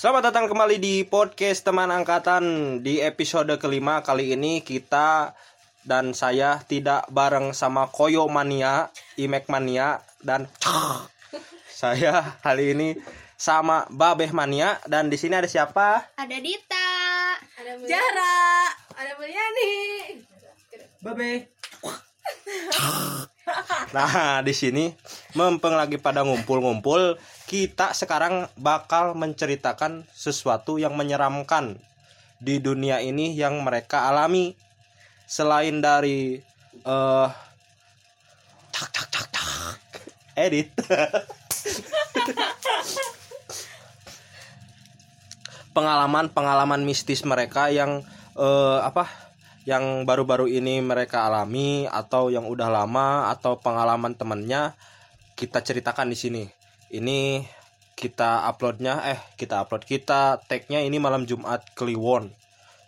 Selamat datang kembali di podcast teman angkatan. Di episode kelima kali ini kita dan saya tidak bareng sama Koyo Mania, Imek Mania dan saya kali ini sama Babeh Mania. Dan di sini ada siapa? Ada Dita, ada Jara, ada Mulyani. Babe. Nah, di sini mempeng lagi pada ngumpul-ngumpul, kita sekarang bakal menceritakan sesuatu yang menyeramkan di dunia ini yang mereka alami. Selain dari eh tak tak tak tak edit. Pengalaman-pengalaman mistis mereka yang eh apa? Yang baru-baru ini mereka alami atau yang udah lama atau pengalaman temennya kita ceritakan di sini. Ini kita uploadnya eh kita upload kita tagnya ini malam Jumat Kliwon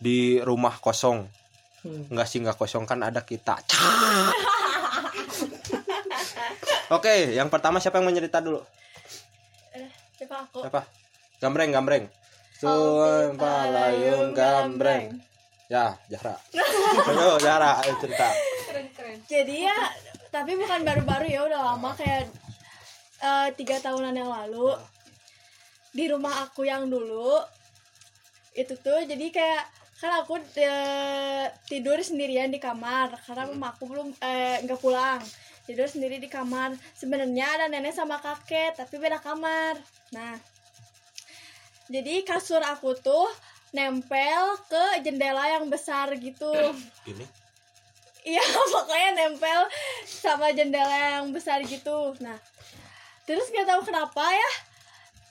di rumah kosong. Enggak sih enggak kosong kan ada kita. Oke, yang pertama siapa yang mau cerita dulu? siapa aku? Siapa? Gambreng, gambreng. Sumpah layung gambreng. Ya, Jara. Ayo, Jara, ayo cerita. keren keren. Jadi ya, tapi bukan baru-baru ya, udah lama kayak eh, tiga tahunan yang lalu. Di rumah aku yang dulu itu tuh jadi kayak kan aku eh, tidur sendirian di kamar karena mama aku belum eh, nggak pulang. Tidur sendiri di kamar. Sebenarnya ada nenek sama kakek tapi beda kamar. Nah jadi kasur aku tuh nempel ke jendela yang besar gitu. Ini? Iya makanya nempel sama jendela yang besar gitu. Nah terus nggak tahu kenapa ya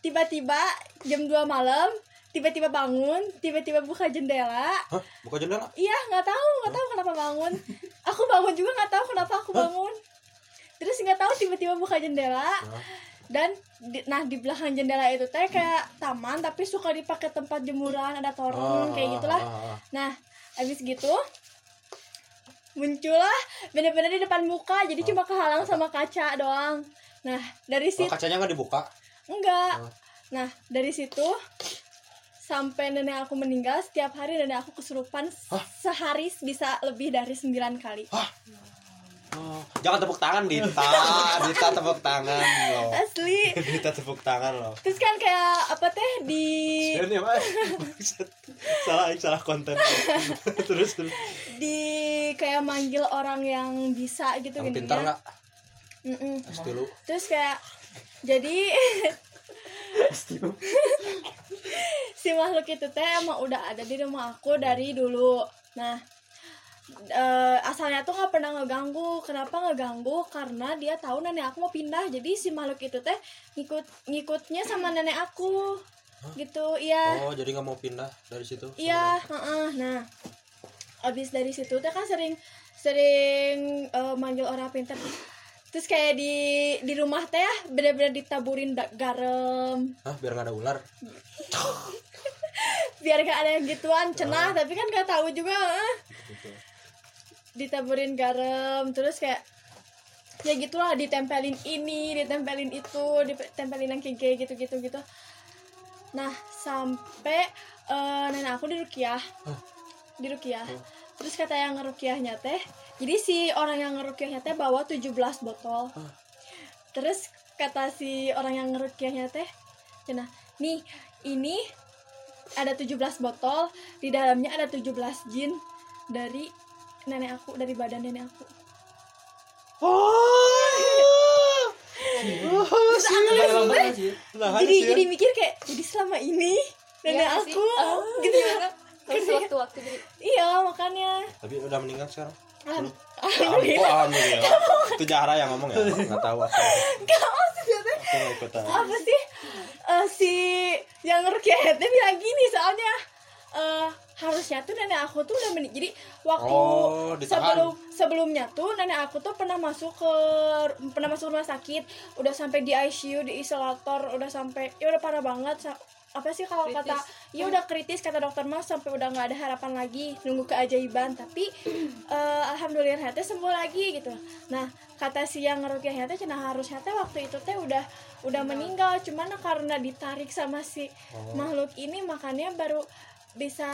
Tiba-tiba jam 2 malam Tiba-tiba bangun Tiba-tiba buka jendela. Hah? Buka jendela? Iya nggak tahu nggak tahu kenapa bangun. Aku bangun juga nggak tahu kenapa aku bangun. Terus nggak tahu tiba-tiba buka jendela dan di- nah di belakang jendela itu teh kayak taman tapi suka dipakai tempat jemuran ada torong kayak gitulah ah, ah. Nah, habis gitu muncullah bener-bener di depan muka, jadi cuma kehalang sama kaca doang. Nah, dari Oh, situ kacanya nggak dibuka? enggak. Oh. Nah, dari situ sampai nenek aku meninggal setiap hari nenek aku kesurupan Hah? sehari bisa lebih dari 9 kali. Oh, jangan tepuk tangan Dita, Dita tepuk tangan loh. Asli. Dita tepuk tangan loh. Terus kan kayak apa teh di apa? salah salah konten. terus terus. di kayak manggil orang yang bisa gitu Yang pintar nggak? Mm-mm. Pasti lu. terus kayak jadi si makhluk itu teh emang udah ada di rumah aku dari dulu nah eh, asalnya tuh nggak pernah ngeganggu kenapa ngeganggu karena dia tahu nenek aku mau pindah jadi si makhluk itu teh ngikut ngikutnya sama nenek aku gitu iya Oh, jadi nggak mau pindah dari situ? Iya, heeh. Nah, abis dari situ teh kan sering sering eh, manggil orang pintar. Terus kayak di di rumah teh ya bener-bener ditaburin garam Hah, biar nggak ada ular. biar gak ada yang gituan cenah tapi kan gak tahu juga. Gitu. Ditaburin garam terus kayak ya gitulah ditempelin ini ditempelin itu ditempelin yang kayak gitu gitu. Gitu nah sampai eh, nenek aku di rukiah. Di rukiah. Oh. terus kata yang ngerukiahnya teh jadi si orang yang ngerukiahnya teh bawa 17 botol. Terus kata si orang yang ngerukiahnya teh cina nih ini ada 17 botol di dalamnya ada 17 jin dari nenek aku dari badan nenek aku Terus aku langsung teh Nah, jadi jadi mikir kayak jadi selama ini nenek Iya sih? aku Oh, gitu iya ya kan? Terus waktu-waktu jadi iya makanya Tapi udah meninggal sekarang. Alham- Oh, alhamdulillah alhamdulillah. Itu Jara yang ngomong ya. Nggak tahu aku. Gak maksudnya apa sih Eh, si yang teh bilang gini soalnya eh harusnya tuh nenek aku tuh udah menik jadi waktu Oh, sebelum sebelumnya tuh nenek aku tuh pernah masuk ke pernah masuk rumah sakit udah sampai di ICU di isolator udah sampai ya udah parah banget apa sih kalau Kritis. kata ya udah kritis kata dokter mas sampai udah nggak ada harapan lagi nunggu keajaiban tapi eh, alhamdulillah teh sembuh lagi gitu nah kata si yang ngerukiahnya teh cenah harusnya teh waktu itu teh udah udah meninggal cuman karena ditarik sama si Oh. makhluk ini makanya baru bisa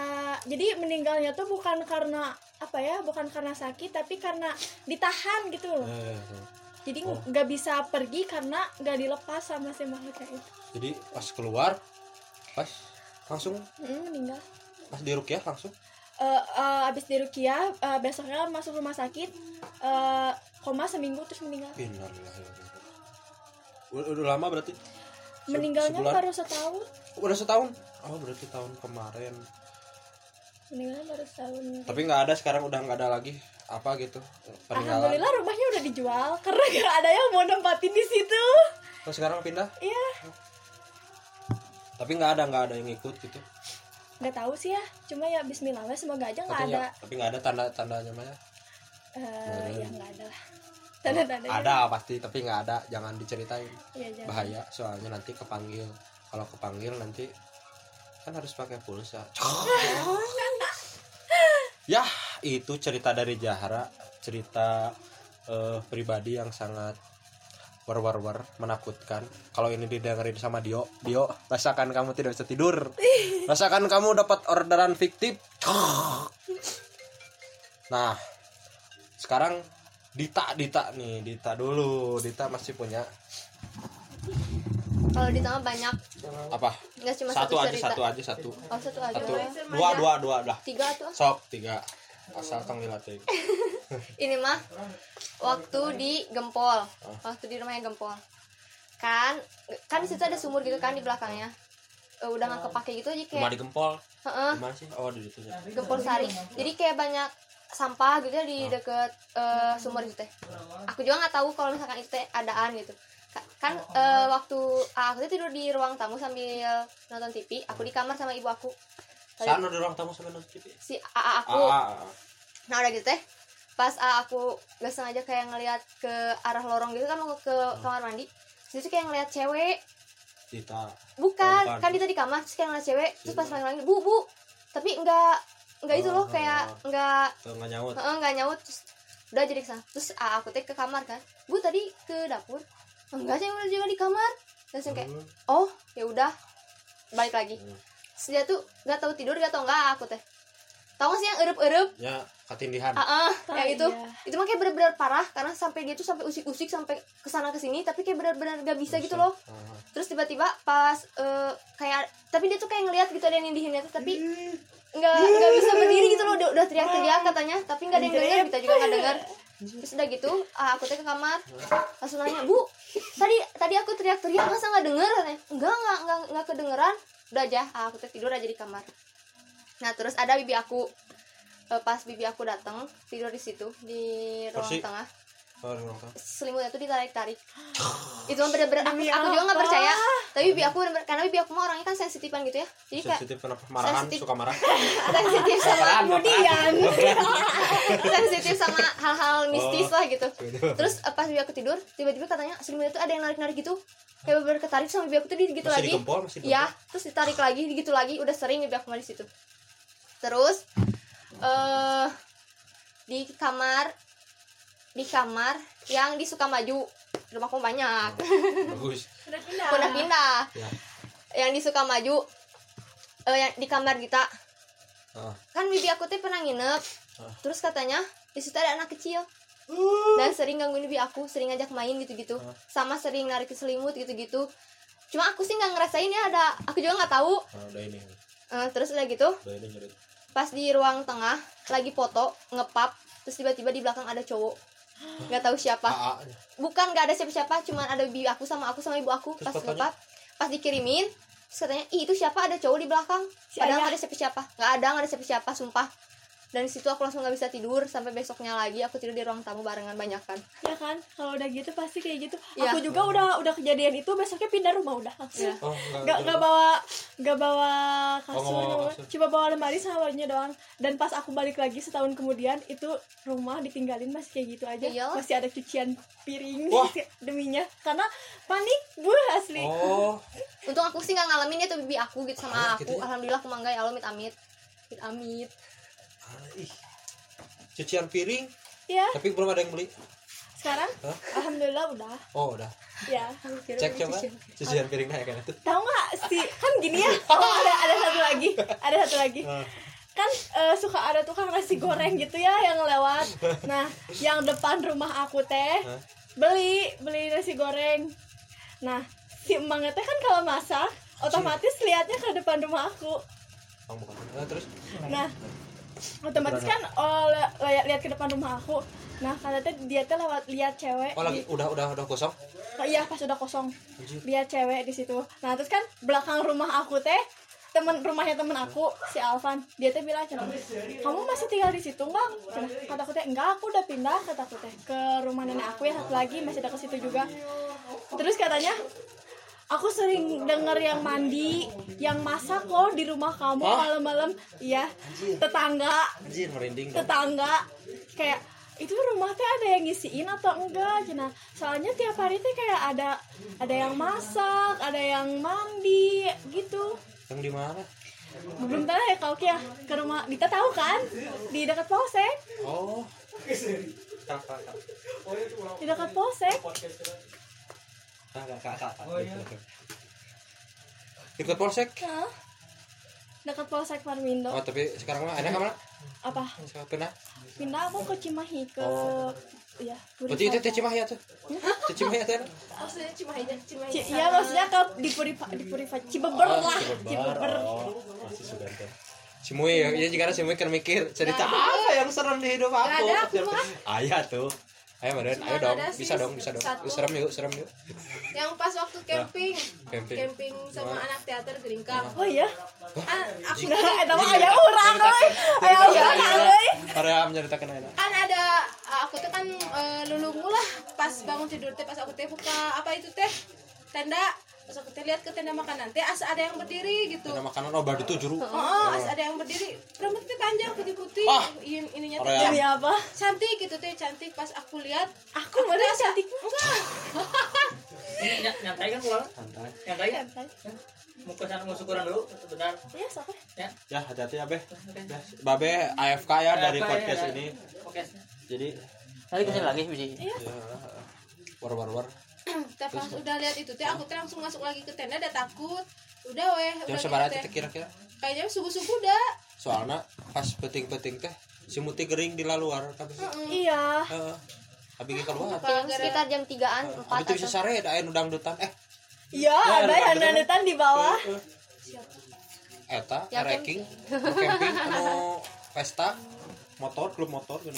jadi meninggalnya tuh bukan karena apa ya bukan karena sakit tapi karena ditahan gitu loh. Eh, eh. jadi Oh. nggak bisa pergi karena nggak dilepas sama si makhluknya itu. Jadi pas keluar pas langsung? Mm, meninggal. Pas di rukyah langsung? Eh, eh, abis dirukiah eh, besoknya masuk rumah sakit eh, koma seminggu terus meninggal. Udah, udah lama berarti? Se- meninggalnya sebulan? baru setahun. Udah setahun oh berarti tahun kemarin. Meninggalnya baru setahun tapi nggak ada sekarang udah nggak ada lagi. Apa gitu? Peninggalan. Alhamdulillah rumahnya udah dijual karena gak ada yang mau nempatin di situ. Terus sekarang pindah? Iya. Tapi nggak ada nggak ada yang ikut gitu. Nggak tahu sih ya cuma ya Bismillah semoga aja nggak ada. tapi nggak ada tanda tandanya mah ya? Eh ya nggak ada lah. Tanda tanda ada pasti tapi nggak ada. Jangan diceritain. Ya, jangan. bahaya soalnya nanti kepanggil. Kalau kepanggil nanti kan harus pakai pulsa. Ya itu cerita dari Jahara cerita eh, pribadi yang sangat war war war menakutkan. Kalau ini didengerin sama Dio Dio rasakan kamu tidak bisa tidur. Rasakan kamu dapat orderan fiktif. Nah sekarang Dita Dita nih Dita dulu. Dita masih punya Kalau di tengah banyak, apa nggak cuma satu satu, aja cerita. satu aja satu Oh satu aja. satu dua dua dua dah Tiga tuh. sok tiga asal tong dilatih Ini mah waktu di Gempol, waktu di rumahnya Gempol. Kan, kan di situ ada sumur gitu kan di belakangnya. Eh, udah nggak kepake gitu aja kayak rumah di Gempol Heeh, di mana sih oh di situ. Gempol Sari. Jadi kayak banyak sampah gitu ya di deket eh, sumur itu teh. Aku juga nggak tahu kalau misalkan itu teh adaan gitu. Ka- Kan eh, waktu ah, aku tuh tidur di ruang tamu sambil nonton TV, aku di kamar sama ibu aku. Sana di ruang tamu sama nonton TV si AA aku. ah, ah, Nah udah gitu teh pas ah, aku gak sengaja kayak ngeliat ke arah lorong gitu kan mau ke kamar mandi Terus kayak ngeliat cewek. Dita bukan, Oh, bukan. kan Dita di kamar terus kayak ngeliat cewek terus pas lagi bu bu. Tapi enggak enggak itu loh Oh, kayak oh. enggak tuh nggak nyaut. Heeh, nggak nyaut terus udah jadi ke sana. Terus ah, aku teh ke kamar kan bu tadi ke dapur enggak sih udah juga di kamar. Terus kayak Hmm. oh ya udah. Balik lagi. Hmm. terus dia tuh nggak tahu tidur nggak tahu enggak aku teh. Tahu nggak sih yang erup erup ya ketindihan. Ah ah, Ah, yang itu iya. itu mah kayak benar-benar parah karena sampai dia tuh sampai usik-usik sampai ke sana ke sini tapi kayak benar-benar gak bisa gitu loh. Ah, terus tiba-tiba pas eh, kayak tapi dia tuh kayak ngeliat gitu ada yang nindihinnya tuh tapi nggak nggak bisa berdiri gitu loh. Udah, udah teriak-teriak katanya tapi nggak ada yang dengar kita juga nggak dengar terus udah gitu ah, aku teh ke kamar langsung nanya bu tadi tadi aku teriak-teriak masa nggak denger? Enggak nggak nggak nggak kedengeran. Udah aja ah, aku teh tidur aja di kamar. Nah terus ada bibi aku Eh, pas bibi aku datang tidur di situ di ruang Persi. tengah selimutnya tuh ditarik-tarik. Itu mah bener-bener aku, aku juga nggak percaya. Tapi bibi aku bener karena bibi aku mah orangnya kan sensitifan gitu ya. Jadi kayak sensitif kenapa? Marahan sensitif. suka marah? Sensitif sama kemudian. Sensitif sama hal-hal mistis Oh. lah gitu. Gitu. terus eh, pas bibi aku tidur tiba-tiba katanya selimutnya tuh ada yang narik-narik gitu. Kayak bener ketarik sama bibi aku tuh gitu lagi. masih Iya, gempol? terus ditarik lagi, gitu lagi, udah sering bibi aku mah di situ. Terus eh di kamar di kamar yang di Sukamaju. Rumahku banyak. Bagus. Udah pindah. Udah pindah. Ya. Yang di Sukamaju eh yang di kamar kita. Ah. kan bibi aku tuh pernah nginep. Ah. terus katanya di situ ada anak kecil. Dan sering gangguin bibi aku sering ngajak main gitu-gitu. Ah. sama sering narik selimut gitu-gitu. Cuma aku sih nggak ngerasain ya ada aku juga nggak tahu. Ah, udah ini. Eh, terus udah gitu udah ini pas di ruang tengah lagi foto ngepap terus tiba-tiba di belakang ada cowok nggak tahu siapa. AA bukan nggak ada siapa-siapa cuman ada bibi aku sama aku sama ibu aku. Terus pas ngepap pas dikirimin terus katanya ih itu siapa? Ada cowok di belakang. Si padahal nggak ada siapa-siapa. Nggak ada nggak ada siapa-siapa sumpah dan di situ aku langsung nggak bisa tidur sampai besoknya lagi aku tidur di ruang tamu barengan banyak kan. Ya kan? Kalau udah gitu pasti kayak gitu. Iya. aku juga udah udah kejadian itu besoknya pindah rumah udah langsung. Iya. oh enggak nggak nggak bawa nggak bawa kasur, Oh, bawa nggak bawa- kasur. cuma bawa lemari sama bajunya doang. Dan pas aku balik lagi setahun kemudian itu rumah ditinggalin masih kayak gitu aja. Iyalah. masih ada cucian piring Wah. deminya. Karena panik bu asli. Oh. Untung aku sih nggak ngalamin itu bibi aku gitu sama Ah, aku. gitu ya? alhamdulillah aku mangga ya Allah amit amit amit amit ih cucian piring? Ya tapi belum ada yang beli. Sekarang? Alhamdulillah udah. Oh udah. Ya cek coba cucian piringnya kayak gitu tahu nggak sih? Kan gini ya. Oh ada ada satu lagi. Ada satu lagi. Kan eh, suka ada tukang nasi goreng gitu ya yang lewat. Nah yang depan rumah aku teh Hah? beli beli nasi goreng. Nah si emangnya teh kan kalau masak otomatis liatnya ke depan rumah aku. Oh, bukan. Eh, terus? Nah otomatis kan oh, li- lihat lihat ke depan rumah aku. Nah kata teh dia teh lewat lihat cewek oh lagi di- udah udah udah kosong? Oh, iya pas udah kosong. Lihat cewek di situ. Nah terus kan belakang rumah aku teh temen rumahnya temen aku si Alvan dia teh bilang cenah, kamu masih tinggal di situ nggak Cenah, kata aku teh enggak aku udah pindah. Kata aku teh ke rumah nenek aku yang satu lagi masih dekat situ juga. Terus katanya aku sering denger yang mandi yang masak loh di rumah kamu malam-malam. Iya. Tetangga. Anjir merinding dong tetangga. Kayak itu rumah teh ada yang ngisiin atau enggak? Cina. Soalnya tiap hari teh kayak ada ada yang masak ada yang mandi gitu. Yang di mana? Belum tahu ya kau kia ke rumah. Kita tahu kan? Di dekat polsek. Oh. Di dekat polsek kakak kakak ikut polsek? Hah? dekat polsek Parmindo. Oh tapi sekarang mah ada ke mana apa? Sekarang pindah? Pindah aku ke Cimahi? Ke Oh. ya berarti itu teh Cimahi tuh teh Cimahi tuh maksudnya cuma aja cuma Ci- iya maksudnya ke di Purifa di Purifa Cibeber Oh, lah. Cibeber. Oh, masih sudah tuh. Simui ya, ya jika Simui kan mikir. Cerita apa yang serem di hidup aku. ada, aku mah. Ayah tuh. Ayo Maden, Cuma ayo dong, ada sih bisa dong, bisa dong. satu. Serem yuk, serem yuk. yang pas waktu camping Camping. camping sama anak teater geringkang oh iya ah, aku Nah, eta mah aya urang euy. Aya urang euy. Para menceritakan aja. kan ada aku tuh kan eh, lulungu lah pas bangun tidur teh pas aku teh buka apa itu teh tenda pas aku teh lihat ke tenda makanan teh asa ada yang berdiri gitu Ada makanan oh baru itu juru. oh, oh asa ada yang berdiri rambut teh panjang putih putih Ah. in, ininya teh. Demi apa? cantik gitu teh cantik pas aku lihat Aku mana cantik enggak Ini ny- nyantai kan pulang? Santai. Nyantai kan? Mau ke sana mau syukuran dulu, sebentar. Iya, sok. Ya. Ya, hati-hati ya, Be. Ya, Babe AFK ya dari podcast ya. ini. Oke. Jadi Nanti ke sini lagi biji. Iya. ya, war war war. Teh pas udah lihat itu teh aku teh langsung masuk lagi ke tenda udah takut udah weh Jam udah seberapa gitu teh kira-kira? kayaknya subuh subuh udah Soalnya pas peting-peting teh si muti kering di luar kan. Iya. Heeh. Abi ge keluar. Sekitar jam 3an Abi tuh bisa sare da aya udang dutan eh Iya, ada yang nanetan di bawah. eta ranking camping anu pesta motor klub motor gitu.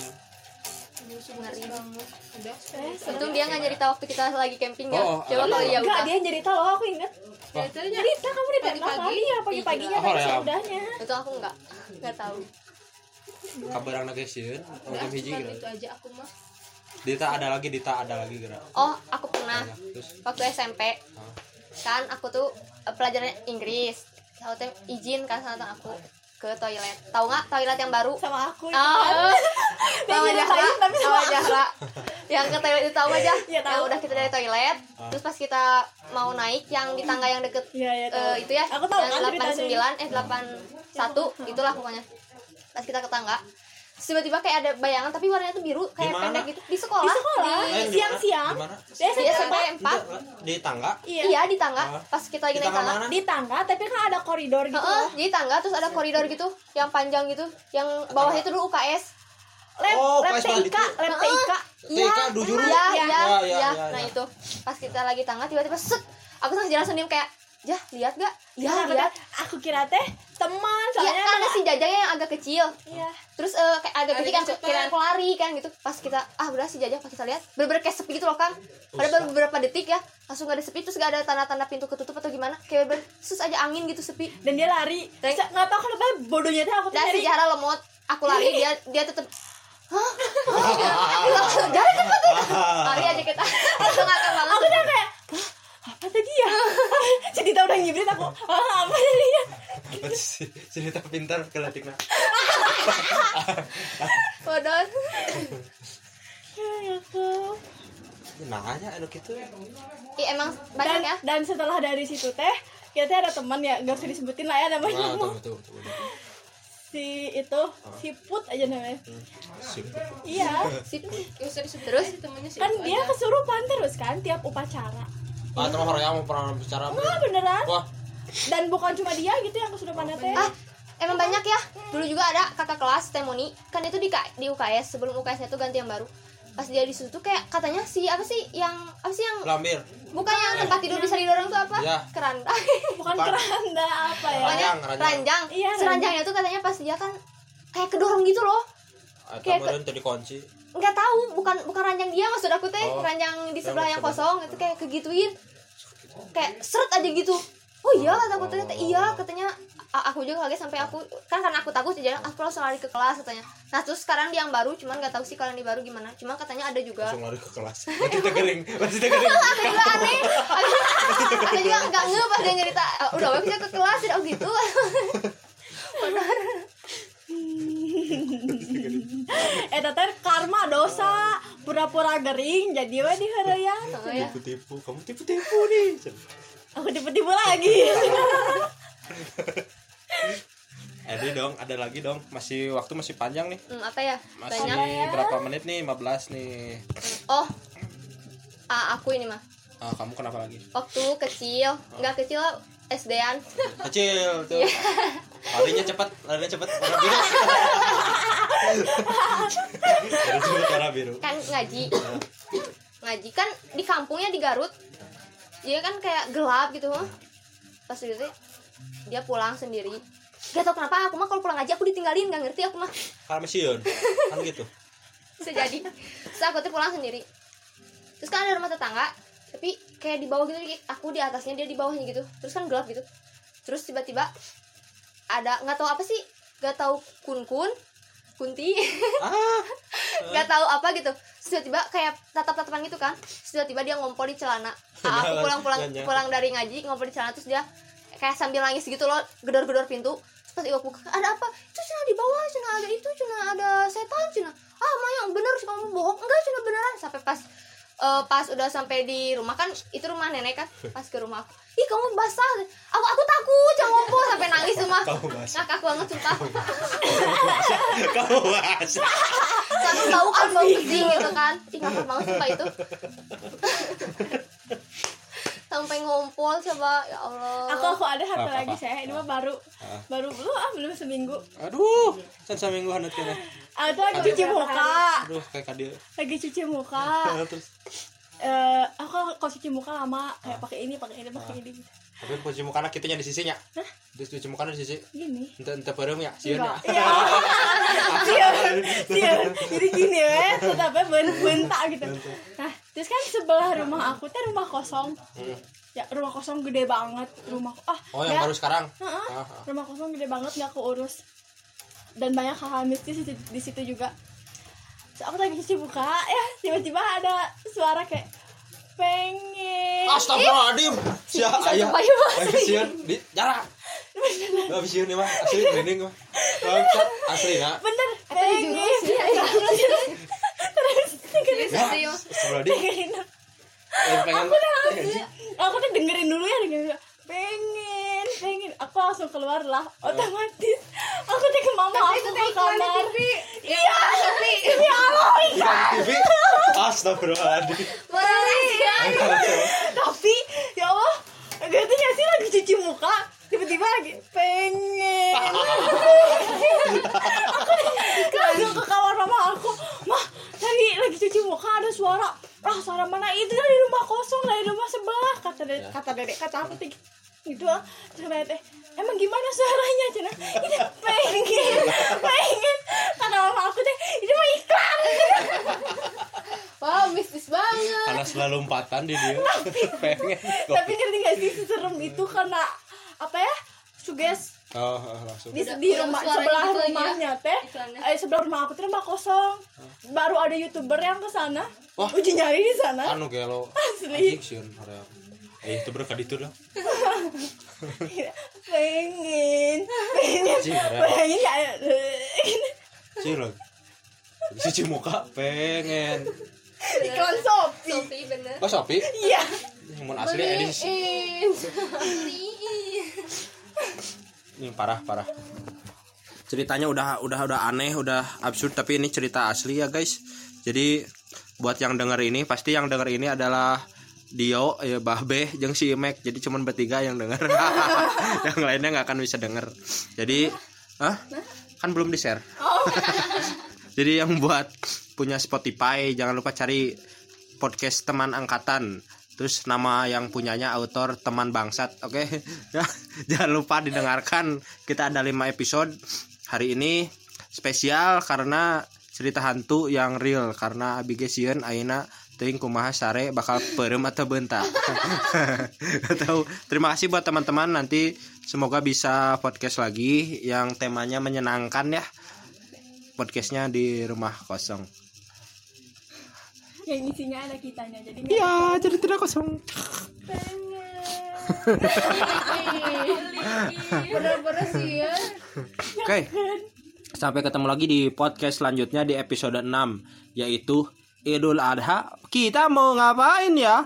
Ngeri Eh, untung dia nggak nyerita waktu kita lagi camping ya Oh, coba oh, kalau dia Enggak, udah dia cerita loh, aku inget. dari tadi Cerita kamu di Pagi-pagi. kali ya, pagi-paginya Oh, tadi ya. udahnya. itu aku nggak nggak tahu Kabarang lagi sieun oh, udah jam hiji gitu. itu aja aku mah Dita ada lagi, Dita ada lagi gerak. oh aku pernah Terus waktu SMP ah, kan aku tuh eh, pelajaran Inggris aku tuh izin kan sama aku ke toilet tahu nggak toilet yang baru Sama aku. Oh, Dia sama nyeritain, Jahra, tapi sama. Jahra. Yang ke toilet itu tahu aja. Iya, tahu. Yang udah kita dari toilet, terus pas kita mau naik yang di tangga yang deket Iya, iya, tahu. eh, itu ya, Aku tahu yang kan ceritanya. 89 eh 81 itulah pokoknya. Pas kita ke tangga, tiba-tiba kayak ada bayangan tapi warnanya tuh biru kayak Di mana? pendek gitu di sekolah. Di sekolah, di siang-siang. Di, di SMP SMP 4. Di tangga. Iya. Iya, di tangga. Ah. Pas kita lagi Di naik tangga? Di tangga, tapi kan ada koridor gitu. Heeh, jadi tangga terus ada koridor gitu yang panjang gitu, yang bawahnya itu dulu UKS. Lab, Oh, banget TIK, lab TIK. Iya. Iya, Iya. iya, Ya, ya, iya. ya, Nah, itu pas kita lagi tangga tiba-tiba set. Aku langsung jalan sendiri kayak, "Jah, lihat gak?" Ya, Ya, lihat. Aku kira teh teman, Iya, soalnya kan ada si Jajanya yang agak kecil. Iya. Terus eh, kayak agak kecil kan kira aku lari kan gitu. Pas kita ah bener si Jajah pas kita lihat bener-bener kayak sepi gitu loh kan. Pada baru beberapa detik ya langsung gak ada sepi terus gak ada tanda-tanda pintu ketutup atau gimana kayak bener sus aja angin gitu sepi Dan dia lari. Dan- Nggak tahu kenapa bodohnya teh aku tuh nyari. Jahra lemot aku lari dia dia tetep hah jalan cepet ya lari aja kita langsung ngakak banget Aku tuh kayak "Hah, apa tadi ya? si Dita udah ngibrit aku. Ah, ya? Si si Dita pintar Ya, aku. Nanya anu kitu. Ih, emang banyak Dan, ya. dan setelah dari situ teh kita teh ada teman ya nggak usah disebutin lah ya namanya. Nah, betul betul. betul. si itu si put aja namanya. Sip. iya. Sip terus? kan dia kesurupan terus kan tiap upacara. Ah, terus orang yang mau pernah bicara Enggak beneran? Wah, dan bukan cuma dia gitu yang kesurupan teh. Ah emang banyak ya. Dulu juga ada kakak kelas temoni kan itu di di UKS sebelum UKS tuh ganti yang baru. Pas dia di situ tuh kayak katanya si apa sih yang apa sih yang lambir. bukan yang tempat tidur bisa didorong tuh apa? Ya. keranda bukan keranda apa ya? Ranjang, ranjang. ranjang Iya, seranjangnya tuh katanya pas dia kan kayak kedorong gitu loh. Atau Kayak ke- tadi kunci. nggak tahu bukan bukan ranjang dia maksud aku teh. Oh. ranjang di sebelah yang kosong itu kayak kegituin. Kayak seret aja gitu oh iya kata aku ternyata iya katanya aku juga kaget sampai aku kan karena aku takut jadi aku langsung lari ke kelas katanya nah terus sekarang di yang baru cuman nggak tahu sih kalau yang di baru gimana cuma katanya ada juga Langsung lari ke kelas. Masih tegering, masih tegering. aku juga aneh aku, aku juga nggak nge pas dia cerita "Ah, udah bisa ke kelas tidak oh gitu eh teh karma dosa pura-pura gering jadi we di harayan Oh, ya. Tipu-tipu, kamu tipu-tipu nih. Aku tipu-tipu lagi Edi dong, ada lagi dong. Masih waktu masih panjang nih. Hmm, apa ya Masih banyak berapa menit nih? 15 nih. oh ah, aku ini mah Ah, kamu kenapa lagi? waktu kecil nggak kecil SD-an Kecil tuh. Larinya cepat, larinya cepat. Warna biru. Cepat warna biru. kan ngaji ngaji kan di kampungnya di Garut dia kan kayak gelap gitu pas itu dia pulang sendiri. Gak tau kenapa aku mah kalau pulang ngaji aku ditinggalin gak ngerti aku mah. Karena Sion. Kan gitu. bisa jadi. Terus aku tuh pulang sendiri. Terus kan ada rumah tetangga tapi kayak di bawah gitu aku di atasnya dia di bawahnya gitu. Terus kan gelap gitu. Terus tiba-tiba ada nggak tahu apa sih nggak tahu kun kun kunti. Ah, nggak tahu apa gitu. Terus tiba-tiba kayak tatap-tatapan gitu kan. Terus tiba-tiba dia ngompol di celana. Ah, aku pulang-pulang Jangan. pulang dari ngaji ngompol di celana terus dia kayak sambil nangis gitu loh gedor-gedor pintu. Terus pas ibu buka ada apa? Itu cina di bawah cina ada itu cina ada setan cina ah Maya bener sih kamu bohong. Enggak cina beneran. Sampai pas eh, pas udah sampai di rumah kan itu rumah nenek kan pas ke rumah aku ih kamu basah aku aku takut jangan ngompol sampai nangis semua Kamu basah. ngakak banget sumpah kamu bahasa. Satu tahu kan bau kucing gitu kan Ih ngakak banget sumpah itu Sampai ngompol coba Ya Allah aku aku ada satu Apa, lagi apa? saya ini mah baru Ah. baru belum ah belum seminggu Aduh, kan seminggu hangat kena. Aku lagi cuci muka Aduh, kayak kadil. lagi cuci muka Terus eh aku kalau cuci muka lama kayak pakai ini pakai ini pakai ini gitu. tapi cuci muka anak kitanya di sisinya. Terus cuci muka di sisi. gini Ente ente perem ya, sieun ya. Enggak. Iya. Iya. Jadi gini ya, tapi bentak gitu. Nah, terus kan sebelah rumah aku teh rumah kosong. Hmm. Ya, rumah kosong gede banget. Rumah ah, Oh, yang nggak- baru sekarang. Heeh. Ah, ah. Rumah kosong gede banget nggak keurus. Dan banyak hal-hal mistis di, di situ juga. So, aku lagi cuci muka, ya tiba-tiba ada suara kayak pengen. Astagfirullahaladzim. Sia aya. sumpah, iya, Ayo sieun di jarak. Enggak bisa nih mah, asli merinding mah. Bangsat, asli na. Bener, di jurus pengen. ya? Terus, terus, Ya, Serius. astagfirullahaladzim. pengen. Eh, pengen aku tuh dengerin dulu ya dengerin dulu. pengen pengen aku langsung keluar lah otomatis aku tuh ke mama aku ke kamar iya tapi iya Allah Iklan TV. Astagfirullahaladzim. tapi ya Allah gak tuh sih lagi cuci muka tiba-tiba lagi pengen. Aku langsung ke kamar mama aku mah tadi lagi cuci muka ada suara ah suara mana? Itu dari rumah kosong dari rumah sebelah kata dedek kata dedek kata aku gitu ah. Terus dedek emang gimana suaranya cina? Ini pengen pengen kata mama aku teh itu mah iklan Wow mistis banget Karena selalu lompatan di dia. Pengen. tapi ngerti gak sih seserem itu karena apa ya suges Oh, oh, langsung. di, Udah- di udah rumah sebelah gitu ya, rumahnya teh iklannya. eh, sebelah rumah aku tuh rumah kosong baru ada youtuber yang ke sana Wah. uji nyari di sana Anu gelo. Asli. Hoream. Eh, itu berkah itu lah. pengen pengen pengen ya Cilok. Cuci muka pengen. iklan Shopee bener Oh, Shopee. iya Yang mun asli. Beliin Beliin Ini parah, parah. ceritanya udah udah udah aneh udah absurd tapi ini cerita asli ya guys jadi buat yang denger ini pasti yang denger ini adalah Dio, ya Bahbe, jeung si Imek. Jadi cuman bertiga yang denger. yang lainnya nggak akan bisa denger. Jadi, ah, kan belum di share. Jadi yang buat punya Spotify jangan lupa cari podcast teman angkatan. Terus nama yang punyanya autor teman bangsat, oke? Ya, jangan lupa didengarkan. Kita ada 5 episode hari ini spesial karena cerita hantu yang real karena abg sieun ayeuna teuing kumaha sare bakal perem atau bentak. atau terima kasih buat teman-teman nanti semoga bisa podcast lagi yang temanya menyenangkan ya podcastnya di rumah kosong yang isinya ada kitanya jadi nggak ya jadi tidak kosong. Bener-bener sih ya. Oke sampai ketemu lagi di podcast selanjutnya di episode 6 yaitu Idul Adha. Kita mau ngapain ya